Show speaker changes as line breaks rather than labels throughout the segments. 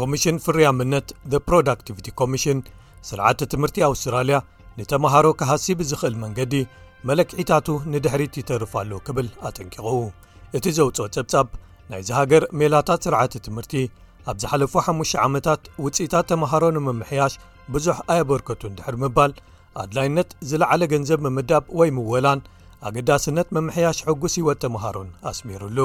ኮሚሽን ፍርያምነት ፕሮዳክቲቪቲ ኮሚሽን ስርዓተ ትምህርቲ ኣውስትራልያ ንተምሃሮ ክሃሲ ብዝኽእል መንገዲ መለክዒታቱ ንድሕሪት ይተርፍ ኣሎ ክብል ኣጠንቂቑ እቲ ዘውፅኦ ጸብጻብ ናይዚ ሃገር ሜላታት ስርዓት ትምህርቲ ኣብ ዝሓለፉ ሓሙሽ ዓመታት ውፅኢታት ተምሃሮ ንምምሕያሽ ብዙሕ ኣየበርከቱ እንድሕር ምባል ኣድላይነት ዝለዓለ ገንዘብ ምምዳብ ወይ ምወላን ኣገዳስነት ምምሕያሽ ሕጉስ ህይወት ተምሃሮን ኣስሚሩሉ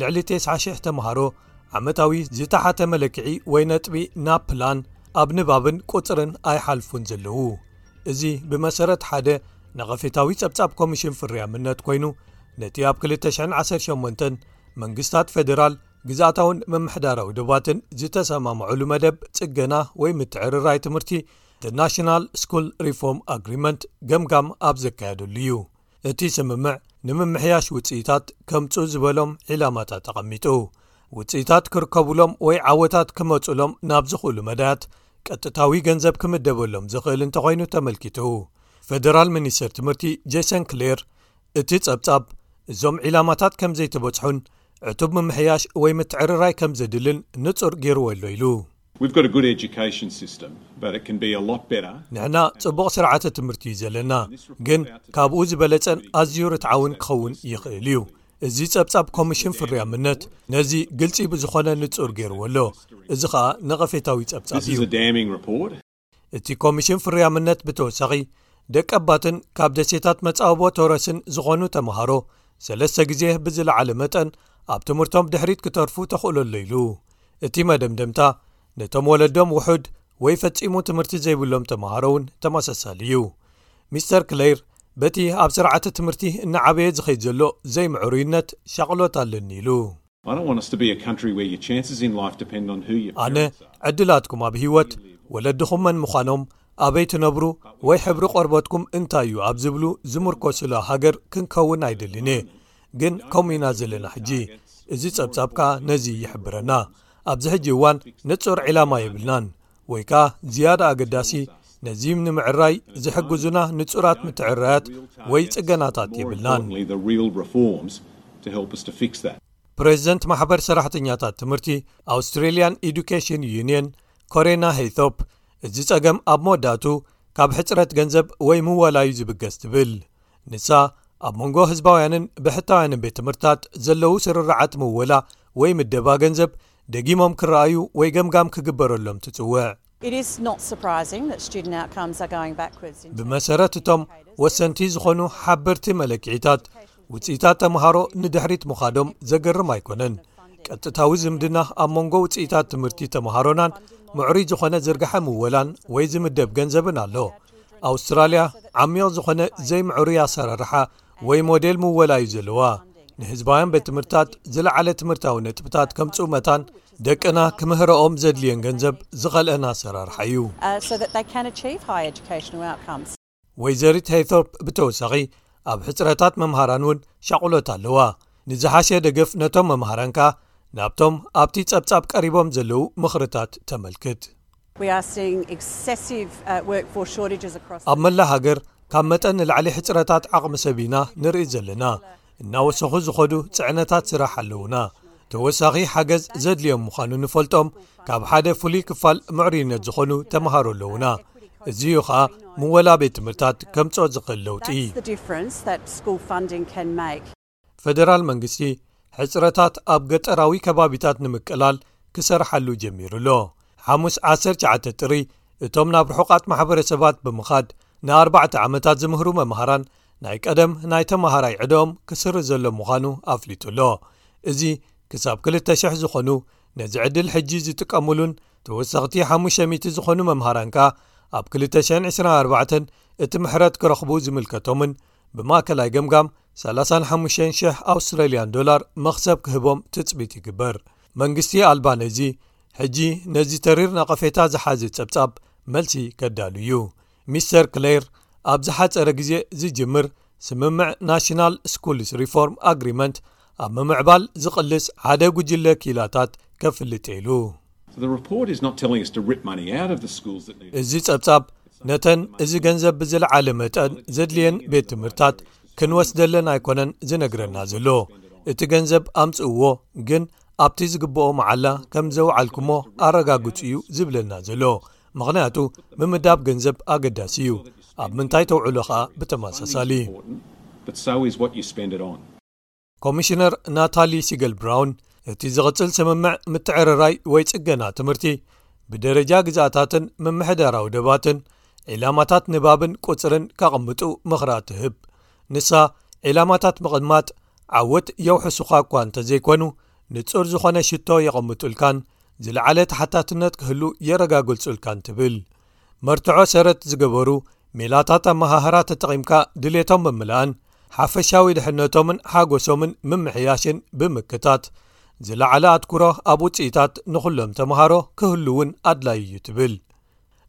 ልዕሊ ቴስዓ ሽሕ ተምሃሮ ዓመታዊ ዝተሓተ መለክዒ ወይ ነጥቢ ናብ ፕላን ኣብ ንባብን ቊጽርን ኣይሓልፉን ዘለዉ እዚ ብመሰረት ሓደ ነቐፌታዊ ጸብጻብ ኮሚሽን ፍርያምነት ኮይኑ ነቲ ኣብ 218 መንግስታት ፈደራል ግዛእታውን ምምሕዳራዊ ደባትን ዝተሰማምዑሉ መደብ ጽገና ወይ ምትዕርራይ ትምህርቲ ናሽናል ስኩል ሪፎርም ኣግሪመንት ገምጋም ኣብ ዘካየደሉ እዩ እቲ ስምምዕ ንምምሕያሽ ውፅኢታት ከምፁ ዝበሎም ዒላማታት ኣቐሚጡ ውፅኢታት ክርከቡሎም ወይ ዓወታት ክመፁሎም ናብ ዝኽእሉ መዳያት ቀጥታዊ ገንዘብ ክምደበሎም ዝኽእል እንተኾይኑ ተመልኪቱ ፌደራል ሚኒስትር ትምህርቲ ጀሰን ክሌር እቲ ፀብፃብ እዞም ዒላማታት ከም ዘይተበፅሑን ዕቱብ ምምሕያሽ ወይ ምትዕርራይ ከም ዘድልን ንፁር ገይርዎ ኣሎ ኢሉ ንሕና ጽቡቕ ስርዓተ ትምህርቲ እዩ ዘለና፣ ግን ካብኡ ዝበለጸን ኣዝዩ ርትዓውን ክኸውን ይኽእል እዩ። እዚ ጸብጻብ ኮሚሽን ፍርያምነት ነዚ ግልጺ ብዝኾነ ንጹር ገይርዎ ኣሎ፣ እዚ ኸኣ ነቐፌታዊ ጸብጻብ እዩ። እቲ ኮሚሽን ፍርያምነት ብተወሳኺ ደቀ ኣባትን ካብ ደሴታት መጻብቦ ቶረስን ዝኾኑ ተምሃሮ ሰለስተ ግዜ ብዝለዓለ መጠን ኣብ ትምህርቶም ድሕሪት ክተርፉ ተኽእሎሎ ኢሉ እቲ መደምደምታ ነቶም ወለዶም ውሑድ ወይ ፈጺሙ ትምህርቲ ዘይብሎም ተምሃሮ እውን ተመሳሳሊ እዩ ሚስተር ክሌይር በቲ ኣብ ስርዓተ ትምህርቲ እናዓበየ ዝኸይድ ዘሎ ዘይምዕሩይነት ሻቕሎት ኣለኒ ኢሉ ኣነ ዕድላትኩም ኣብ ህይወት፣ ወለድኹም መን ምዃኖም፣ ኣበይ ትነብሩ ወይ ሕብሪ ቆርበትኩም እንታይ እዩ ኣብ ዝብሉ ዝምርኮሱላ ሃገር ክንከውን ኣይደልን እየ። ግን ከምኡ ኢና ዘለና ሕጂ። እዚ ጸብጻብ ከኣ ነዚ ይሕብረና። ኣብዚ ሕጂ እዋን ንጹር ዒላማ የብልናን። ወይ ከኣ ዝያዳ ኣገዳሲ፣ ነዚ ንምዕራይ ዝሕግዙና ንጹራት ምትዕርራያት ወይ ጽገናታት የብልናን። ፕረዚደንት ማሕበር ሰራሕተኛታት ትምህርቲ ኣውስትራልያን ኤዱኬሽን ዩንየን ኮሬና ሄይቶፕ እዚ ጸገም ኣብ መወዳእትኡ ካብ ሕጽረት ገንዘብ ወይ ምወላዩ ዝብገስ ትብል። ንሳ ኣብ መንጎ ህዝባውያንን ብሕታውያንን ቤት ትምህርትታት ዘለዉ ስርርዓት ምወላ ወይ ምደባ ገንዘብ ደጊሞም ክረኣዩ ወይ ገምጋም ክግበረሎም ትጽውዕ። ብመሰረት እቶም ወሰንቲ ዝኾኑ ሓበርቲ መለክዒታት፣ ውጽኢታት ተመሃሮ ንድሕሪት ምዃዶም ዘገርም ኣይኮነን። ቀጥታዊ ዝምድና ኣብ መንጎ ውጽኢታት ትምህርቲ ተመሃሮናን ምዕሩይ ዝኾነ ዝርግሐ ምወላን ወይ ዝምደብ ገንዘብን ኣሎ። ኣውስትራልያ ዓሚቕ ዝኾነ ዘይምዕሩይ ኣሰራርሓ፣ ወይ ሞዴል ምወላ እዩ ዘለዋ ንህዝባውያን ቤት ትምህርትታት ዝለዓለ ትምህርታዊ ነጥብታት ከምጽኡ መታን ደቅና ክምህረኦም ዘድልዮን ገንዘብ ዝኸልአን ኣሰራርሓ እዩ ወይዘሪት ሄይቶርፕ ብተወሳኺ ኣብ ሕፅረታት መምሃራን እውን ሻቕሎት ኣለዋ ንዝሓሸ ደገፍ ነቶም መምሃራን ከኣ ናብቶም ኣብቲ ጸብጻብ ቀሪቦም ዘለዉ ምኽርታት ተመልክት ኣብ መላእ ሃገር ካብ መጠን ንላዕሊ ሕጽረታት ዓቕሚ ሰብ ኢና ንርኢ ዘለና እናወሰኹ ዝኸዱ ጽዕነታት ስራሕ ኣለዉና ተወሳኺ ሓገዝ ዘድልዮም ምዃኑ ንፈልጦም ካብ ሓደ ፍሉይ ክፋል ምዕርነት ዝኾኑ ተምሃሩ ኣለዉና እዚ ዩ ኸኣ ምወላ ቤት ትምህርታት ከምጾ ዝኽእል ለውጢ ፈደራል መንግስቲ ሕፅረታት ኣብ ገጠራዊ ከባቢታት ንምቅላል ክሰርሓሉ ጀሚሩ ኣሎ ሓሙስ 19 ጥሪ እቶም ናብ ርሑቓት ማሕበረሰባት ብምኻድ ን4ባዕተ ዓመታት ዝምህሩ መምሃራን ናይ ቀደም ናይ ተምሃራይ ዕድኦም ክስር ዘሎ ምዃኑ ኣፍሊጡ ኣሎ እዚ ክሳብ 2,00 ዝኾኑ ነዚ ዕድል ሕጂ ዝጥቀምሉን ተወሰኽቲ 500 ዝኾኑ መምሃራን ከኣ ኣብ 224 እቲ ምሕረት ክረኽቡ ዝምልከቶምን ብማእከላይ ገምጋም ሰላሳን ሓሙሽተን ሽሕ ኣውስትራልያን ዶላር መኽሰብ ክህቦም ትጽቢት ይግበር መንግስቲ ኣልባነዚ ሕጂ ነዚ ተሪር ነቐፌታ ዝሓዘ ጸብጻብ መልሲ ከዳሉ እዩ ሚስተር ክሌር ኣብ ዝሓጸረ ግዜ ዝጅምር ስምምዕ ናሽናል ስኩልስ ሪፎርም ኣግሪመንት ኣብ ምምዕባል ዝቕልስ ሓደ ጉጅለ ክኢላታት ከፍልጥ ኢሉ። እዚ ጸብጻብ ነተን እዚ ገንዘብ ብዝለዓለ መጠን ዘድልየን ቤት ትምህርታት ክንወስደለን ኣይኮነን ዝነግረና ዘሎ። እቲ ገንዘብ ኣምጽእዎ ግን ኣብቲ ዝግብኦ መዓላ ከም ዘውዓልኩሞ ኣረጋግጹ እዩ ዝብለና ዘሎ። ምኽንያቱ ምምዳብ ገንዘብ ኣገዳሲ እዩ፣ ኣብ ምንታይ ተውዕሎ ከኣ ብተመሳሳሊ። ኮሚሽነር ናታሊ ሲገል ብራውን እቲ ዝቕጽል ስምምዕ ምትዕርራይ ወይ ጽገና ትምህርቲ ብደረጃ ግዛእታትን ምምሕዳራዊ ደባትን ዒላማታት ንባብን ቁጽርን ከቕምጡ ምኽራ ትህብ ንሳ ዒላማታት ምቕማጥ ዓወት የውሕሱኻ እኳ እንተ ዘይኮኑ ንጹር ዝኾነ ሽቶ የቐምጡልካን ዝለዓለ ተሓታትነት ክህሉ የረጋግልጹልካን ትብል መርትዖ ሰረት ዝገበሩ ሜላታት ኣመሃህራ ተጠቒምካ ድሌቶም ምምላእን ሓፈሻዊ ድሕነቶምን ሓጎሶምን ምምሕያሽን ብምክታት ዝለዓለ ኣትኩሮ ኣብ ውፅኢታት ንኹሎም ተምሃሮ ክህልውን ኣድላይ እዩ ትብል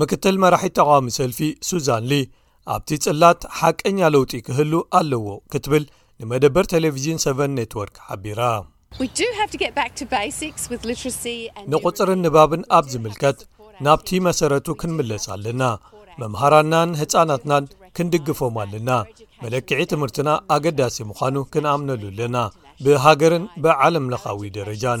ምክትል መራሒ ተቃዋሚ ሰልፊ ሱዛን ሊ ኣብቲ ጽላት ሓቀኛ ለውጢ ክህሉ ኣለዎ ክትብል ንመደበር ቴሌቪዥን ሰቨን ኔትወርክ ሓቢራ። ንቝጽርን ንባብን ኣብ ዝምልከት ናብቲ መሰረቱ ክንምለስ ኣለና። መምሃራናን ህጻናትናን ክንድግፎም ኣለና። መለክዒ ትምህርትና ኣገዳሲ ምዃኑ ክንኣምነሉ ኣለና፣ ብሃገርን ብዓለምለኻዊ ደረጃን።